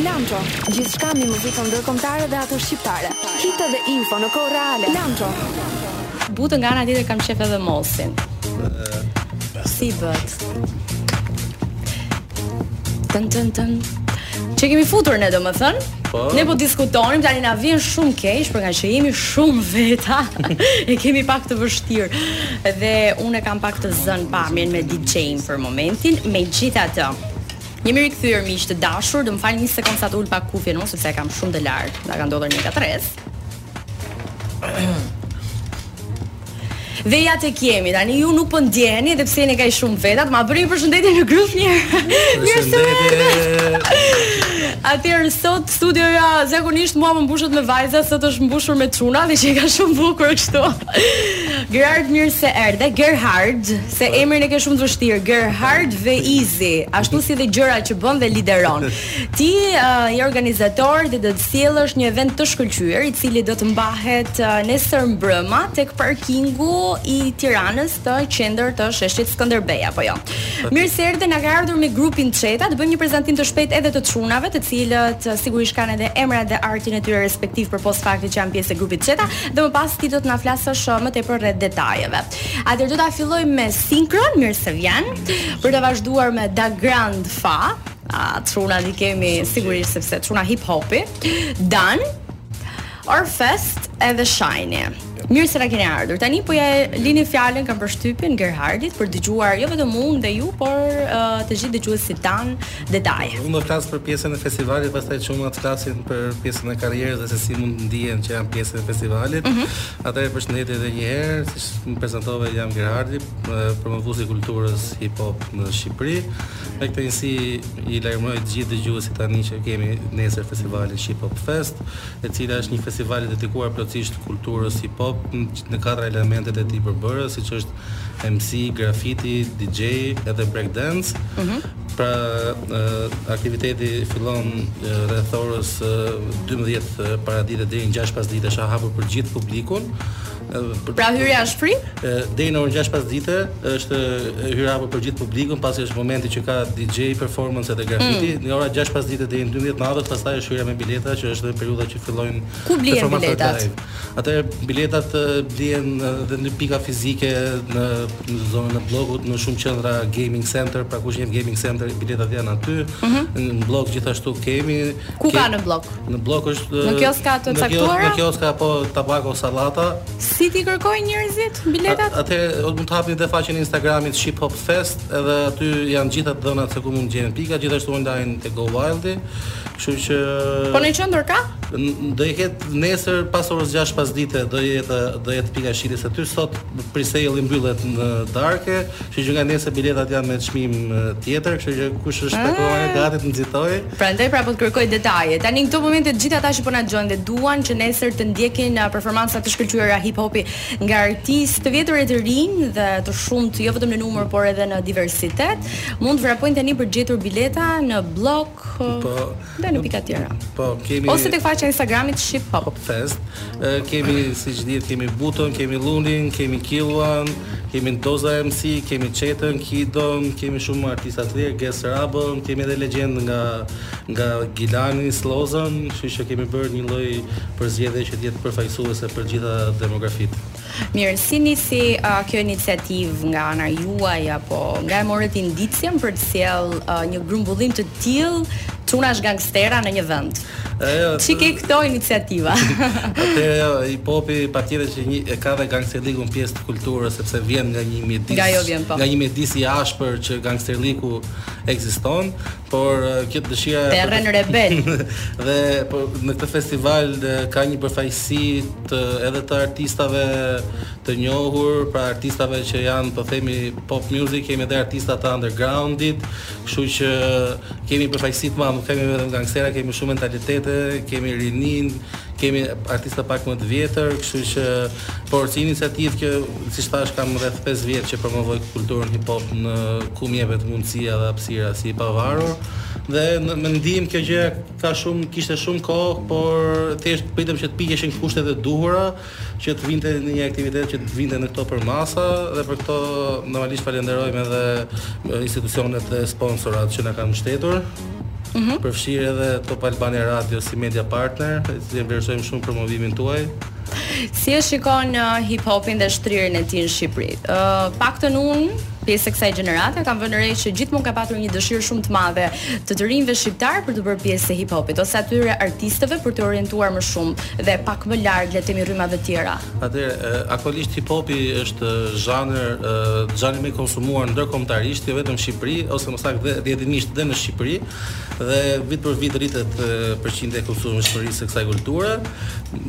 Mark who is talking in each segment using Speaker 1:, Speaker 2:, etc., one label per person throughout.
Speaker 1: Lanço, gjithçka mbi muzikën ndërkombëtare dhe atë shqiptare. Hite dhe info në kohë reale. Lanço.
Speaker 2: Po nga ana tjetër kam qejf edhe Mossin. Si bëhet? Tën tën tën. Që e kemi futur ne domethënë?
Speaker 3: Po.
Speaker 2: Ne po diskutonim tani na vjen shumë keq por ngaqë jemi shumë veta. e kemi pak të vështirë. Dhe unë e kam pak të zënë pamjen me DJ-in për momentin, megjithatë. Jemi rikthyer miq të dashur, do më falni një sekondë sa të ul pak kufjen unë sepse e kam shumë të lartë, na ka ndodhur një katrres. Dhe ja tek jemi tani ju nuk po ndiheni edhe pse jeni kaq shumë veta, më bëni përshëndetje në grup mirë.
Speaker 3: Përshëndetje.
Speaker 2: Atëherë sot studioja zakonisht mua më mbushet me vajza, sot është mbushur me çuna dhe që i ka shumë bukur kështu. Gerard mirë se erdhe, Gerhard, Se emrin e ke shumë të vështirë, Gerhard Veizi, ashtu si dhe gjërat që bën dhe lideron. Ti uh, je organizator dhe do të sjellësh një event të shkëlqyer, i cili do të mbahet uh, nesër mbrëma tek parkingu i Tiranës të qendër të sheshit Skënderbej apo jo. Mirë se erdhe, na ke ardhur me grupin Çeta, të bëjmë një prezantim të shpejtë edhe të çunave, të cilët uh, sigurisht kanë edhe emrat dhe artin e tyre respektiv përpos faktit që janë pjesë e grupit Çeta, dhe më pas ti do të na flasësh uh, më tepër rreth detajeve. Atëherë do ta fillojmë me Synchron, mirë se vjen, për të vazhduar me Da Grand Fa. A çunat i kemi sigurisht sepse çuna hip hopi. Dan Orfest edhe Shine. Mirë se na keni ardhur. Tani po ia lëmë fjalën kam përshtypjen Gerhardit për të dëgjuar jo vetëm unë dhe ju, por uh, të gjithë dëgjuesit tanë detaje.
Speaker 3: Unë do të flas për pjesën e festivalit, pastaj çunat flasin për pjesën e karrierës dhe se si mund ndihen që janë pjesë e festivalit. Mm -hmm. Atëherë përshëndetje edhe një herë, siç më prezantove jam Gerhardi, promovues i kulturës hip hop në Shqipëri. Me këtë nismë i lajmëroj të gjithë dëgjuesit tani që kemi nesër festivalin Shqip Hop Fest, e cila është një festival i dedikuar plotësisht kulturës hip hop në katër elementet e tij përbërëse, siç është MC, grafiti, DJ edhe break dance. Mm -hmm. Pra, aktiviteti fillon rreth orës 12 para dite deri në 6 pas dite, është e hapur për gjithë publikun.
Speaker 2: Pra hyrja është free?
Speaker 3: Deri në orën 6 pas dite është hyrja e hapur për gjithë publikun, pasi është momenti që ka DJ performance edhe grafiti.
Speaker 2: Mm.
Speaker 3: Në orën 6 pas dite deri në 12 natës, pastaj është hyrja me bileta që është periudha që fillojnë
Speaker 2: Ku blihen biletat?
Speaker 3: Atëherë biletat blihen dhe në pika fizike në në zonën e Bllokut, në shumë qendra gaming center, pra kush jep gaming center, biletat janë aty. Mm -hmm. Në Bllok gjithashtu kemi.
Speaker 2: Ku
Speaker 3: ke...
Speaker 2: ka në Bllok?
Speaker 3: Në Bllok është
Speaker 2: Në kioska të
Speaker 3: në
Speaker 2: caktuara?
Speaker 3: Në kioska apo tabako sallata.
Speaker 2: Si t'i kërkojnë njerëzit biletat?
Speaker 3: Atëherë mund të hapni dhe faqen e Instagramit Shqip Hop Fest, edhe aty janë gjitha të dhënat se ku mund të gjeni pika, gjithashtu online te Go Wild. Kështu që
Speaker 2: Po në qendër ka?
Speaker 3: Do i ket Nesër pas orës 6 pasdite do jetë do jetë pika e shitjes aty. Sot presale mbyllet në darkë, kështu që nga nesër biletat janë me çmim tjetër, kështu që kush është
Speaker 2: ah.
Speaker 3: akoma e gati të nxitojë.
Speaker 2: Prandaj pra po të kërkoj detaje. Tani në këto momente të gjithë ata që po na dëgjojnë dhe duan që nesër të ndjekin uh, performanca të shkëlqyera hip hopi nga artistë të vjetër e të rinj dhe të shumtë jo vetëm në numër por edhe në diversitet, mund të vrapojnë tani për gjetur bileta në Bllok. Uh,
Speaker 3: po,
Speaker 2: Dhe në pika tjera.
Speaker 3: Po, kemi
Speaker 2: Ose tek faqja e Instagramit Shqip Hop
Speaker 3: Fest. E, kemi siç dihet, kemi Butën, kemi Llunin, kemi Killuan, kemi Doza MC, kemi Çetën, Kidon, kemi shumë artista të tjerë, Guest Rabon, kemi edhe legjendë nga nga Gjilani, Slozan, kështu që kemi bërë një lloj përzgjedhje që të jetë përfaqësuese për gjitha demografitë.
Speaker 2: Mirë, si nisi uh, kjo iniciativë nga ana juaj apo nga e morët indicien për të sjellë uh, një grumbullim të tillë çunash gangstera në një vend? Ç'i ke këto iniciativa?
Speaker 3: Atëherë jo hip hopi patjetër që një e ka dhe gangsterlikun pjesë të kulturës sepse vjen nga një mjedis
Speaker 2: nga, jo vjen, po.
Speaker 3: nga një mjedis i ashpër që gangsterliku ekziston. por kjo dëshira
Speaker 2: terren rebel
Speaker 3: dhe po në këtë festival ka një përfaqësi edhe të artistave të njohur, pra artistave që janë po themi pop music, kemi edhe artista të undergroundit, kështu që kemi përfaqësi të madhe, nuk kemi vetëm gangstera, kemi shumë mentalitete, kemi rininë, kemi artista pak më të vjetër, kështu që Por si iniciativë kjo, siç thashë, kam rreth 5 vjet që promovoj kulturën hip hop në ku më jepet mundësia dhe hapësira si i pavarur dhe në mendim kjo gjë ka shumë kishte shumë kohë, por thjesht pritëm që të piqeshin kushtet e duhura që të vinte në një aktivitet që të vinte në këto përmasa dhe për këto normalisht falenderojmë edhe institucionet e sponsorat që na kanë mbështetur. Mm -hmm. Përfshirë edhe Top Albania Radio si media partner, si e vlerësojmë shumë promovimin tuaj.
Speaker 2: Si e shikon uh, hip hopin dhe shtrirjen e tij në Shqipëri? Ë, uh, të paktën unë pjesë e kësaj gjenerate kam vënë re që gjithmonë ka patur një dëshirë shumë të madhe të të rinjve shqiptar për t'u bërë pjesë e hip hopit ose atyre artistëve për t'u orientuar më shumë dhe pak më larg le të themi rrymave të tjera.
Speaker 3: Atëherë, aktualisht hip hopi është zhanër, zhanri më i konsumuar ndërkombëtarisht, jo vetëm në Shqipëri, ose më saktë dhe rrjedhimisht dhe në Shqipëri, dhe vit për vit rritet përqindja e konsumshmërisë së kësaj kulture,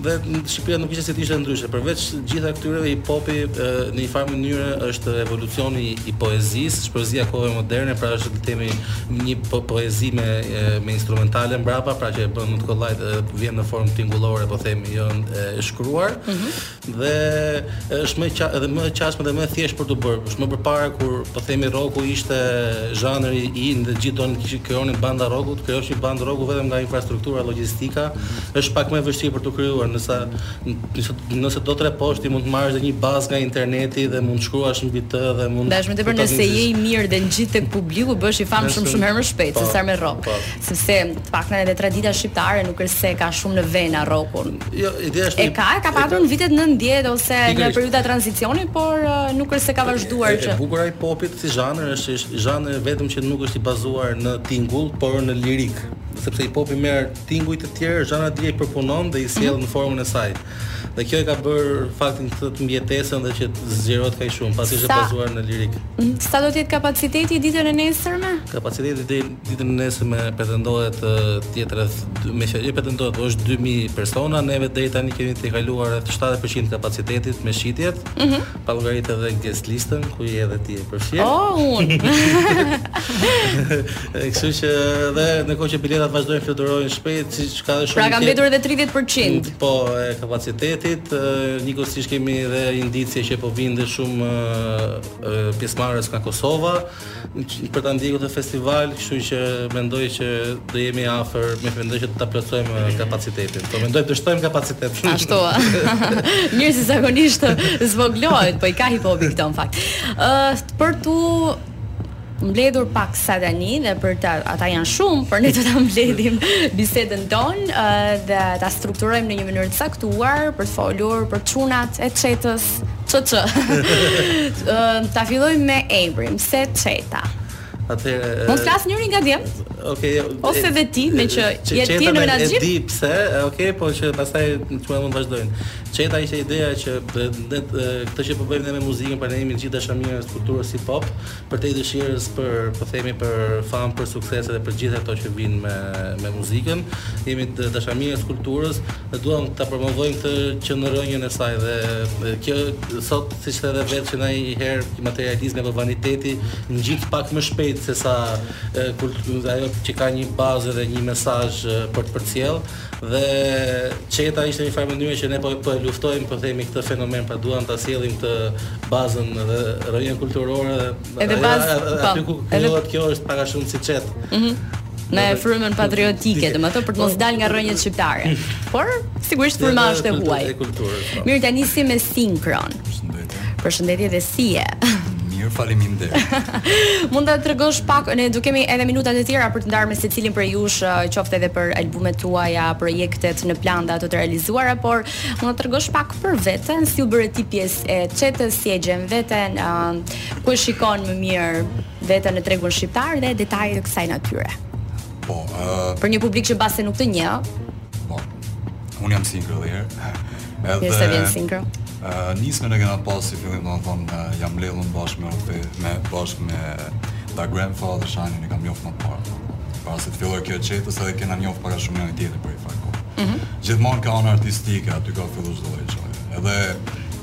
Speaker 3: dhe Shqipëria nuk kishte si të ishte ndryshe. Përveç gjitha këtyreve, hip hopi në një farë mënyre është evolucioni i poezisë, është poezia kohëve moderne, pra është le të themi një poezi me me instrumentale mbrapa, pra që e bën më të kollajt dhe vjen në formë tingullore po themi, jo shkruar mm -hmm. dhe është më qa, edhe më e qasshme dhe më e thjeshtë për t'u bërë. Se më përpara kur po themi rroku ishte zhanri in dhe të gjithë donin të krijonin banda rroku, të krijosh një bandë rroku vetëm nga infrastruktura logjistika, mm -hmm. është pak më e vështirë për t'u krijuar, sesa nëse, nëse do të reposh ti mund të marrësh një bazë nga interneti dhe mund të shkruash mbi të dhe mund
Speaker 2: të Dashmë të bërë nëse je i mirë dhe ngjit tek publiku bëhesh i famshëm shumë herë më shpejt se po, sa me rrok. Po. Sepse të paktën edhe tradita shqiptare nuk është se ka shumë në vena rrokun.
Speaker 3: Jo, ideja është
Speaker 2: e ka, e ka patur në vitet 90 ose në periudha tranzicioni, por nuk është se ka vazhduar
Speaker 3: që. E bukura e hip hopit si zhanër është është zhanër i vetëm që nuk është i bazuar në tingull, por në lirikë, sepse hip hopi merr tinguj të tjerë, zhanra të tjerë i përpunon dhe i sjell mhm. në formën e saj. Dhe kjo e ka bërë faktin këtë mbijetesën dhe që të zgjerohet kaq shumë, pasi është bazuar në lirikë. Mhm.
Speaker 2: Sa do të jetë kapaciteti ditën e nesërme?
Speaker 3: Kapaciteti deri ditën e nesërme pretendohet të jetë rreth, meqë jo pretendohet, por është 2000 persona, neve deri tani kemi tejkaluar rreth 70% të kapacitetit me shitjet. Ëh. Mm -hmm. Pa llogaritur edhe guest listën ku je edhe ti e përfshirë.
Speaker 2: Oh, unë.
Speaker 3: Kështu që dhe në kohë që biletat vazhdojnë fluturojnë shpejt, siç ka
Speaker 2: shumë. Pra ka mbetur edhe 30%.
Speaker 3: Mm, po, e kapacitetit, njëkohësisht kemi edhe indicje që po vijnë dhe shumë pjesëmarrës nga Kosova. për ta ndjekur këtë festival, kështu që mendoj që do jemi afër, më mendoj që do ta plotësojmë uh, kapacitetin. Po mendoj të shtojmë kapacitet.
Speaker 2: Ashtu. Mirë se zakonisht zvogëlohet, po i ka hip hopi këto në fakt. Ë uh, për t'u mbledhur pak sa tani dhe për ta ata janë shumë, por ne do ta mbledhim bisedën tonë uh, dhe ta strukturojmë në një mënyrë të caktuar për të folur për çunat e Çetës Ço ço. Ta fillojmë me emrin, pse Çeta.
Speaker 3: Atëherë
Speaker 2: Po të flasë njëri nga djemtë.
Speaker 3: Okej.
Speaker 2: Jo, Ose dhe ti meqë je ti në menaxhim.
Speaker 3: Ti e di pse? Okej, po që pastaj çunat mund të vazhdojnë. Çeta ishte ideja që ne këtë që po bëjmë ne me muzikën, pra ne jemi gjithë dashamirës të kulturës hip hop, përtej dëshirës për, po themi, për famë, për suksese dhe për gjitha ato që vijnë me me muzikën, jemi dashamirës të kulturës dhe duam ta promovojmë këtë që në rrënjën e saj dhe kjo sot siç the dhe vetë që ndonjëherë materializmi apo vaniteti ngjit pak më shpejt sesa ajo që ka një bazë dhe një mesazh për të përcjellë. Dhe çeta ishte në një farë mënyre që ne po e luftojmë, po themi këtë fenomen, pra duam ta sjellim këtë bazën dhe rrënjën kulturore.
Speaker 2: Edhe bazë, po.
Speaker 3: Aty ku krijohet kjo është pak a shumë si çet.
Speaker 2: Ëh. Mm -hmm. Në frymën patriotike, domethënë për të mos dalë nga rrënjët shqiptare. Por sigurisht fryma është e huaj.
Speaker 3: Po.
Speaker 2: Mirë, tani te Sinkro.
Speaker 4: Përshëndetje
Speaker 2: dhe si je?
Speaker 4: Mirë, faleminderit.
Speaker 2: Mund të tregosh pak, ne do kemi edhe minuta të tjera për të ndarë me secilin prej jush, qoftë edhe për albumet tuaja, projektet në plan dhe ato të realizuara, por mund të tregosh pak për veten, si u bëre ti pjesë e çetës, si e gjen veten, uh, ku e shikon më mirë veten në tregun shqiptar dhe detaje të kësaj natyre.
Speaker 4: Po, uh...
Speaker 2: për një publik që mbase nuk të njeh.
Speaker 4: Po. Unë jam Sinkro edhe herë.
Speaker 2: Edhe Mirë se vjen sinkro.
Speaker 4: Ë uh, nismën e kena pas si fillim domethënë uh, jam mbledhur bashkë me Ofe, me bashkë me ta grandfather shani ne kam njoft më parë. Para se të fillojë kjo e çetës edhe kena njoft para shumë njëri-tjetrin në fakt. Mm -hmm. Gjithmonë nga ana artistike, aty ka fillu çdo lloj gjëje. Edhe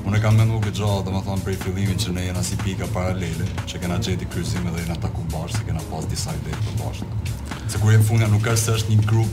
Speaker 4: unë kam menduar këtë gjë domethënë prej fillimit që ne jena si pika paralele, që kena gjeti kryqëzim edhe jena taku bashkë, se kena pas disa ide të përbashkëta. Se kur jemi funga nuk ka se është një grup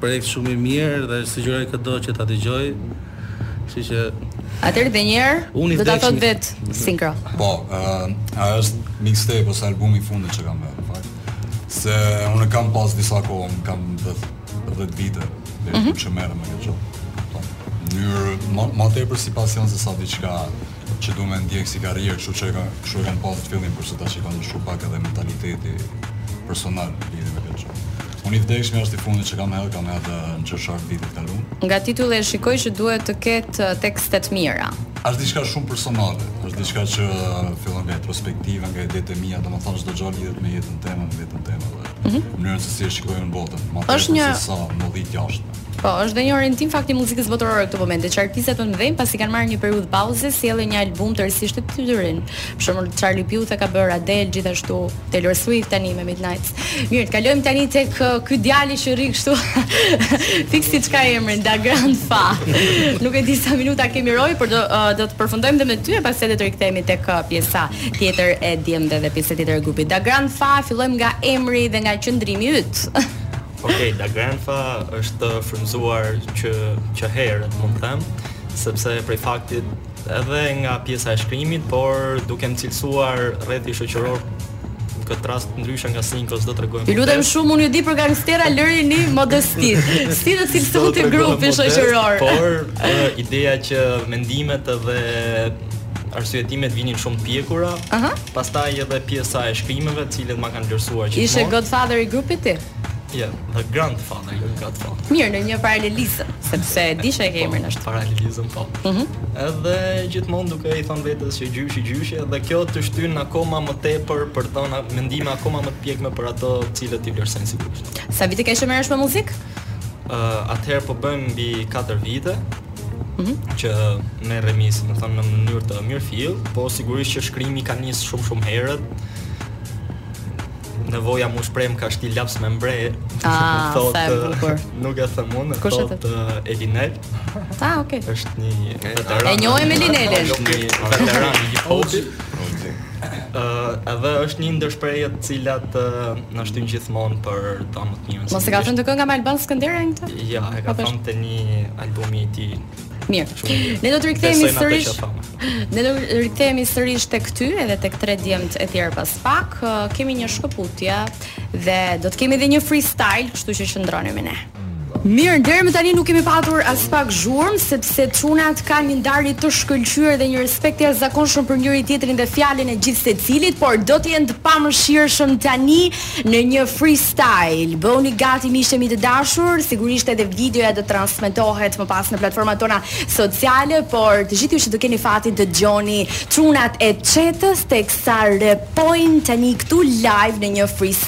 Speaker 3: Projekt shumë i mirë dhe sugjeroj këdo që ta dëgjojë. Kështu që
Speaker 2: Atëherë dhe një herë do ta
Speaker 3: thotë
Speaker 2: vet Sinkro.
Speaker 4: Po, ëh, ai është mixtape ose albumi i fundit që kam bërë, në fakt. Se unë kam pas disa kohë, unë kam 10 10 vite diku mm -hmm. që merrem me këtë gjë. Po. Në mënyrë më më tepër si pasion se sa diçka Që du me ndjek si karrierë kështu që e ka kështu e kam pas në fillim kurse tashti ka ndryshu pak edhe mentaliteti personal në lidhje me këtë gjë. Unë i vdekshmi është i fundit që kam hedh, kam hedh në qershar vitin e kaluar.
Speaker 2: Nga titulli e shikoj që duhet të ketë tekste të mira.
Speaker 4: Është diçka shumë personale, është diçka që fillon nga introspektiva, nga idetë e mia, domethënë çdo gjë lidhet me jetën time, me veten time dhe mënyrën se si e shikoj unë botën, ma tepër se sa më dhit jashtë.
Speaker 2: Po, është dhe një orientim në fakt i muzikës botërore këto momente, që artistat më të mëdhenj pasi kanë marrë një periudhë pauze, sjellin një album tërësisht të tyrin. Për shembull, Charlie Puth e ka bërë Adele gjithashtu, Taylor Swift tani me Midnights. Mirë, të kalojmë tani tek uh, ky djali që rri kështu. Fiks siç ka emrin, da Grand Fa. Nuk e di sa minuta kemi Roi, por do uh, do të përfundojmë dhe me ty e pastaj do të rikthehemi tek uh, pjesa tjetër e djemve dhe pjesa tjetër e grupit. Da Grand Fa, fillojmë nga emri dhe nga qëndrimi yt.
Speaker 5: Okej, Da Grandfa është frymëzuar që që herët, mund të them, sepse prej faktit edhe nga pjesa e shkrimit, por duke më cilësuar rrethi shoqëror në këtë rast ndryshe nga Sinkro s'do tregojmë.
Speaker 2: Ju lutem shumë, unë ju di për gangstera lërini modestitë. Si të cilëson grupi shoqëror.
Speaker 5: Por ideja që mendimet edhe Arsyetimet vinin shumë të pjekura.
Speaker 2: Ëh. Uh -huh.
Speaker 5: Pastaj edhe pjesa e shkrimeve, të cilët ma kanë vlerësuar gjithmonë.
Speaker 2: Ishe Godfather i grupit ti?
Speaker 5: Jo, yeah, The Grandfather, jo Godfather.
Speaker 2: Mirë, në një paralelizëm, sepse e di se e ke po, emrin ashtu.
Speaker 5: Paralelizëm po. Ëh. Uh -huh. Edhe gjithmonë duke i thënë vetes që gjyshi gjyshi, edhe kjo të shtyn akoma më tepër për të dhënë mendime akoma më të pjekme për ato të cilët i vlerësojnë sigurisht.
Speaker 2: Sa vite ke që merresh me muzikë?
Speaker 5: Uh, atëherë po bëjmë mbi 4 vite. Mhm. që merremi, domethënë në mënyrë të mirëfilltë, po sigurisht që shkrimi ka nis shumë shumë herët, nevoja m'u shpreh m'ka shti laps me mbreh,
Speaker 2: ah, thot,
Speaker 5: nuk e them unë, thot uh, Elinel.
Speaker 2: Ta, ah, oke. Okay.
Speaker 5: është një veteran.
Speaker 2: E njoh Elinel.
Speaker 5: është një veteran i hip Ëh, edhe është një ndër shprehjet të cilat na shtyn gjithmonë për të dhënë më të mirën.
Speaker 2: Mos e ka thënë të kënga me Alban Skënderajn këtë?
Speaker 5: Jo, e ka thënë te një albumi i tij.
Speaker 2: Mirë. Ne do të rikthehemi sërish. Ne do të rikthehemi sërish tek ty edhe tek tre djemt e tjerë pas pak. Kemi një shkëputje dhe do të kemi edhe një freestyle, kështu që qëndroni me ne. Mirë, deri më tani nuk kemi patur aspak zhurmë, sepse çunat kanë një ndarje të shkëlqyer dhe një respekt të jashtëzakonshëm për njëri-tjetrin dhe fjalën e gjithsecilit, por do të jenë të pamëshirshëm tani në një freestyle. Bëuni gati miqtë e mi të dashur, sigurisht edhe videoja do të transmetohet më pas në platformat tona sociale, por të gjithë ju që do keni fatin të dëgjoni çunat e Çetës teksa repojnë tani këtu live në një freestyle.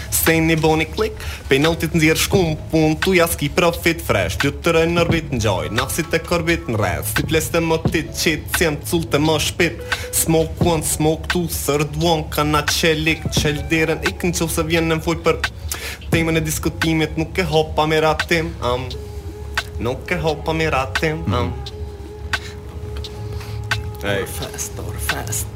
Speaker 6: Se ni boni klik, penaltit nxjerr shkum pun tuja s'ki profit fresh Ty të rëjnë në orbit ngjoj, nafsit e korbit në rreth Ty ples të më ti qit, cjem cull të më shpit Smoke one, smoke two, third one, kana qel ik Qel derën ik nëqofse vjen me fol për Temën e diskutimit nuk e hop pa miratim um, Nuk e hop pa miratim um,
Speaker 5: Ej Dorëfest, dorëfest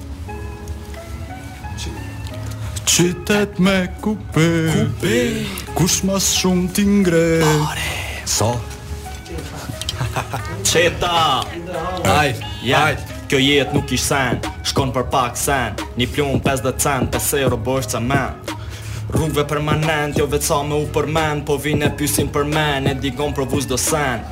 Speaker 7: Qytet me kupe Kupe Kush ma shumë t'i ngre Pare Sa
Speaker 8: Çeta
Speaker 5: Aj Aj
Speaker 8: Kjo jetë nuk kish sen Shkon për pak sen Një plumb 50 cent Pes euro bosh ca men Rrugve permanent Jo veç sa me u përmen Po vin e pysin për men Edi qe provu çdo sen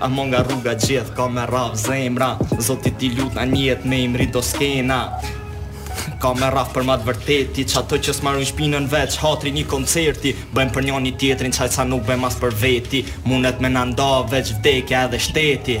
Speaker 8: Ama nga rruga gjith ka me rraf zemra Zotit i lutna ni here me mrri do skena Ka me rraf për ma t'vërteti Ç'ato që s'marun shpinën veç Hatri një koncerti Bëjmë për njani tjetrin Qaq sa nuk bëjmë as për veti Munet me na nda veç vdekja edhe shteti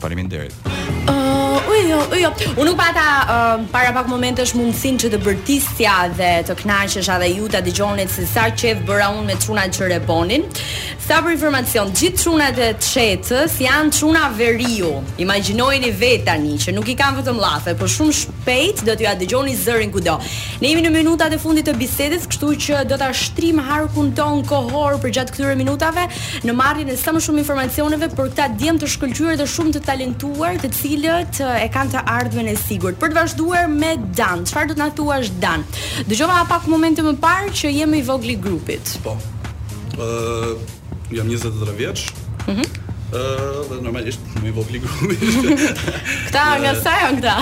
Speaker 5: Faleminderit. Uh, uj, jo, uj, jo. Unë nuk
Speaker 2: pata uh, para pak momentesh mundësin që të bërtisja dhe të kënaqesha dhe ju ta dëgjonit se sa qef bëra unë me çunat që reponin. Sa për informacion, gjithë çunat e çetës janë çuna veriu. Imagjinojeni vetë tani që nuk i kam vetëm llafe, por po shumë shpejt do t'jua dëgjoni zërin kudo. Ne jemi në minutat e fundit të bisedës, kështu që do ta shtrijmë harkun tonë kohor përgjatë këtyre minutave. në marrjen e sa më shumë informacioneve për këta djem të shkëlqyer dhe shumë të talentuar, të cilët e kanë të ardhmen e sigurtë. Për të vazhduar me Dan, çfarë do të na thuash Dan? Dëgjova pak momente më parë që je më i vogli i grupit.
Speaker 9: Po. Ë uh, jam 23 vjeç. Mhm. Mm Ë dhe normalisht më i vogli i grupit.
Speaker 2: Këta nga sa janë këta?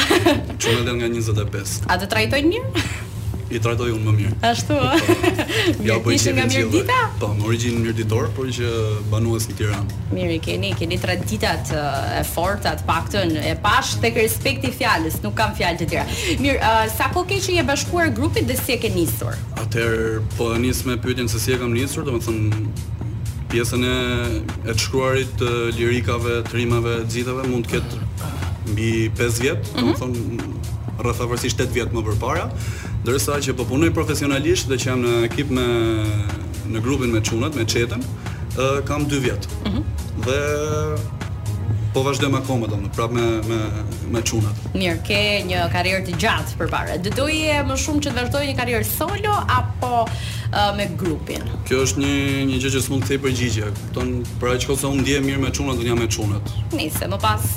Speaker 9: Çunat nga 25.
Speaker 2: A të trajtojnë mirë?
Speaker 9: I trajtoj unë më mirë.
Speaker 2: Ashtu ë.
Speaker 9: Ja po
Speaker 2: ishe nga Mirdita?
Speaker 9: Po, me origjinë mirditor, por që banues në Tiranë.
Speaker 2: Mirë e keni, keni traditat e forta të paktën e pashë tek respekti i fjalës, nuk kam fjalë të tjera. Mirë, uh, sa kohë ke që je bashkuar grupit dhe si e ke nisur?
Speaker 9: Atëherë po e nis me pyetjen se si e kam nisur, domethënë pjesën e e të shkruarit të lirikave, të rimave, të gjithave mund të ketë mbi 5 vjet, mm -hmm. domethënë rreth afërsisht tetë vjet më përpara, ndërsa që po punoj profesionalisht dhe që jam në ekip me në grupin me çunat, me çetën, kam 2 vjet. Ëh. Mm -hmm. Dhe po vazhdojmë akoma domethënë, prapë me me me çunat.
Speaker 2: Mirë, ke një karrierë të gjatë përpara. Do doje më shumë që të vazhdoje një karrierë solo apo uh, me grupin?
Speaker 9: Kjo është një një gjë që s'mund të kthej përgjigje. Kupton, për aq kohë sa unë ndihem mirë me çunat, unë jam me çunat.
Speaker 2: Nice, më pas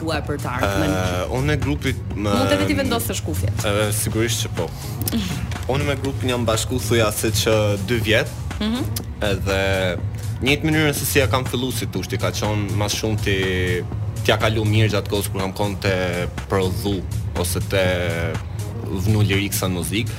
Speaker 2: tuaj për të ardhmen.
Speaker 6: Uh, unë e grupit më
Speaker 2: Mund t'i vendosësh kufjet.
Speaker 6: Ë uh, sigurisht që po. unë me grupin jam bashku thuajse që 2 vjet. Mhm. Mm edhe njëjtë mënyrë se si e kam fillu si tushti, ka qenë ma shumë si t'ja kalu mirë gjatë kohës kur kam kon te prodhu ose te vnu lirikë në
Speaker 2: muzikë.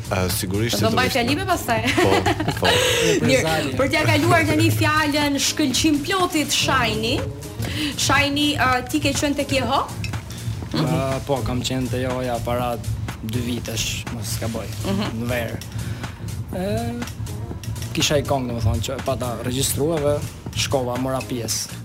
Speaker 6: Uh, sigurisht
Speaker 2: do të
Speaker 6: mbaj
Speaker 2: fjalime pastaj.
Speaker 6: Po, po.
Speaker 2: Mirë, për t'ia kaluar tani fjalën shkëlqimplotit Shajni. Shajni, uh, ti ke qenë tek Jeho? Hm?
Speaker 10: Uh, po, kam qenë te Jeho, ja para 2 vitesh, mos gaboj. Uh mhm. -huh. Në verë. Ë kisha i kong, domethënë, që e pata regjistruar dhe shkova mora pjesë.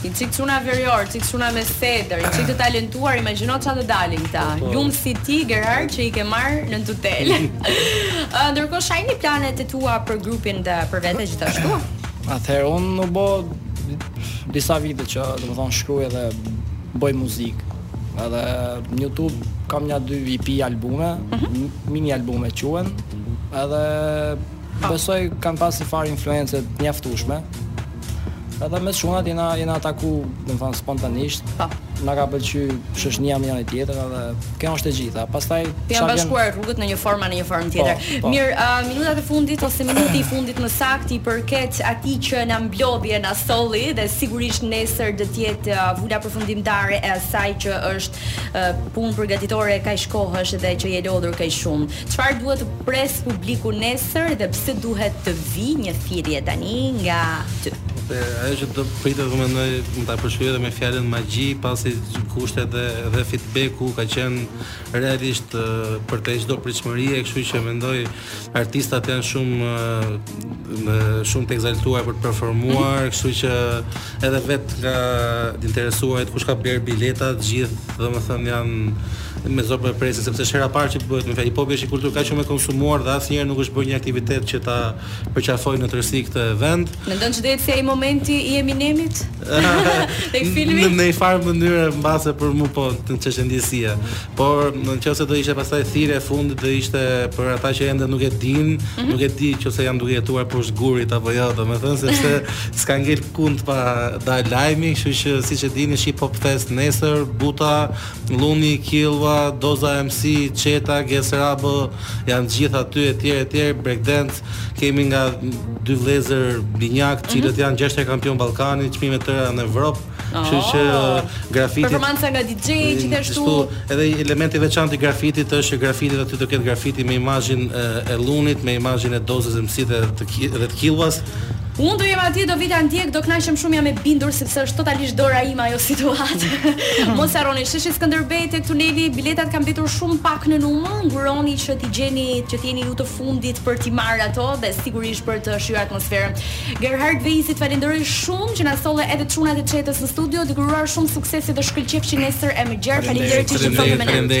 Speaker 2: Një çik çuna veriorë, çik çuna me sedër, një çik të talentuar, imagjino ça të dalin këta. Po, po. Lum si ti Gerard që i ke marrë në tutelë. Ndërkohë Shajni planet e tua për grupin dhe për vete gjithashtu.
Speaker 10: Atëherë unë u bo disa vite që, domethënë, shkruaj dhe bëj muzikë. Edhe në YouTube kam një dy EP albume,
Speaker 2: mm -hmm.
Speaker 10: mini albume quhen. Edhe po. besoj kanë pas i far influence të mjaftueshme. Edhe me çunat jena jena taku, do të thon spontanisht.
Speaker 2: Po.
Speaker 10: Na ka pëlqy shoqënia me njëri-tjetrin edhe kjo është e gjitha. Pastaj
Speaker 2: janë
Speaker 10: bashkuar vjen...
Speaker 2: rrugët në një formë në një formë po, tjetër.
Speaker 10: Po, po.
Speaker 2: Mirë, uh, minutat e fundit ose minuti i fundit më saktë i përket atij që na mblodhi e na solli dhe sigurisht nesër do të jetë uh, vula përfundimtare e asaj që është uh, punë përgatitore kaq kohësh dhe që je lodhur kaq shumë. Çfarë duhet të presë publiku nesër dhe pse duhet të vijë një thirrje tani nga ty?
Speaker 3: Dhe ajo që do pritet, mendoj mund ta përshkruaj edhe me fjalën magji, pasi kushtet dhe dhe feedbacku ka qenë realisht përtej çdo pritshmërie, kështu që mendoj artistat janë shumë, shumë të ekzaltuar për të performuar, mm -hmm. kështu që edhe vet nga të interesuarit kush ka blerë bileta, të gjithë, domethënë janë mezi po e presin sepse është hera e parë që bëhet në fjalë. Hip-hopi është një kulturë kaq shumë e konsumuar dhe asnjëherë nuk është bërë një aktivitet që ta përqafojë në tërësi këtë event.
Speaker 2: Mendon që do jetë ai momenti i Eminemit? Tek filmi?
Speaker 3: Në një farë mënyre mbase për mua po, në çështje ndjesie. Por në qoftë se do ishte pastaj thirrja e fundit do ishte për ata që ende nuk e dinë, mm -hmm. nuk e di nëse janë duke jetuar poshtë gurit apo jo, domethënë se se s'ka ngel kund pa dalë lajmi, kështu që siç e dini Shqip Hop Fest nesër, Buta, Lluni, Killua, Doza MC, Çeta, Ges Rabo, janë gjithë aty etj etj, Breakdance, kemi nga dy vëllezër binjak, mm -hmm. cilët janë gjashtë herë kampion Ballkani, çmime të tëra në Evropë. Kështu
Speaker 2: oh.
Speaker 3: që grafiti
Speaker 2: performanca nga DJ gjithashtu
Speaker 3: edhe elementi i veçantë i grafitit është që grafiti aty do ketë grafiti me imazhin e, e Llunit, me imazhin e Dozës MC-t e të Ki, dhe të Killuas.
Speaker 2: Unë do jem atje, do vij ta ndjek, do knaqem shumë jam e bindur, sepse është totalisht dora ime ajo situatë. Mos harroni, sheshi Skënderbej te tuneli, biletat kanë mbetur shumë pak në numër, nxitoni që t'i gjeni, që t'jeni ju të fundit për t'i marrë ato dhe sigurisht për të shijuar atmosferën. Gerhard Veizi, të falenderoj shumë që na solle edhe çunat e Çetës në studio, duke ju uruar shumë suksese dhe shkëlqefshit nesër e mëgjer, faleminderit që
Speaker 3: qëndrove
Speaker 2: me ne.